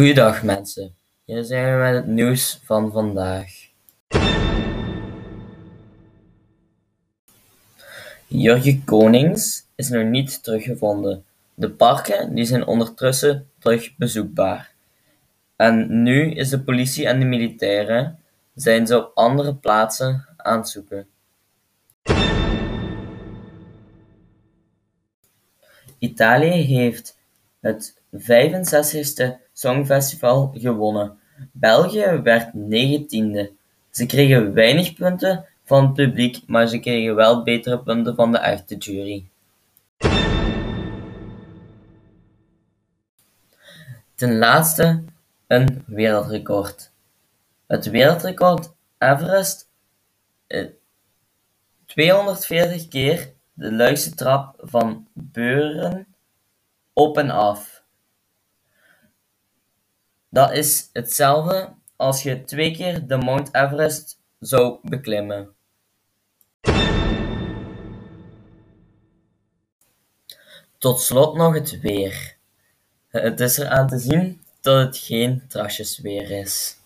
Goeiedag mensen, hier zijn we met het nieuws van vandaag. Jurgen Konings is nog niet teruggevonden. De parken die zijn ondertussen terug bezoekbaar. En nu is de politie en de militairen zijn ze op andere plaatsen aan het zoeken. Italië heeft het 65ste Songfestival gewonnen. België werd negentiende. Ze kregen weinig punten van het publiek, maar ze kregen wel betere punten van de echte jury. Ten laatste een wereldrecord. Het wereldrecord Everest 240 keer de luikse trap van Beuren op en af. Dat is hetzelfde als je twee keer de Mount Everest zou beklimmen. Tot slot nog het weer. Het is eraan te zien dat het geen trasjesweer is.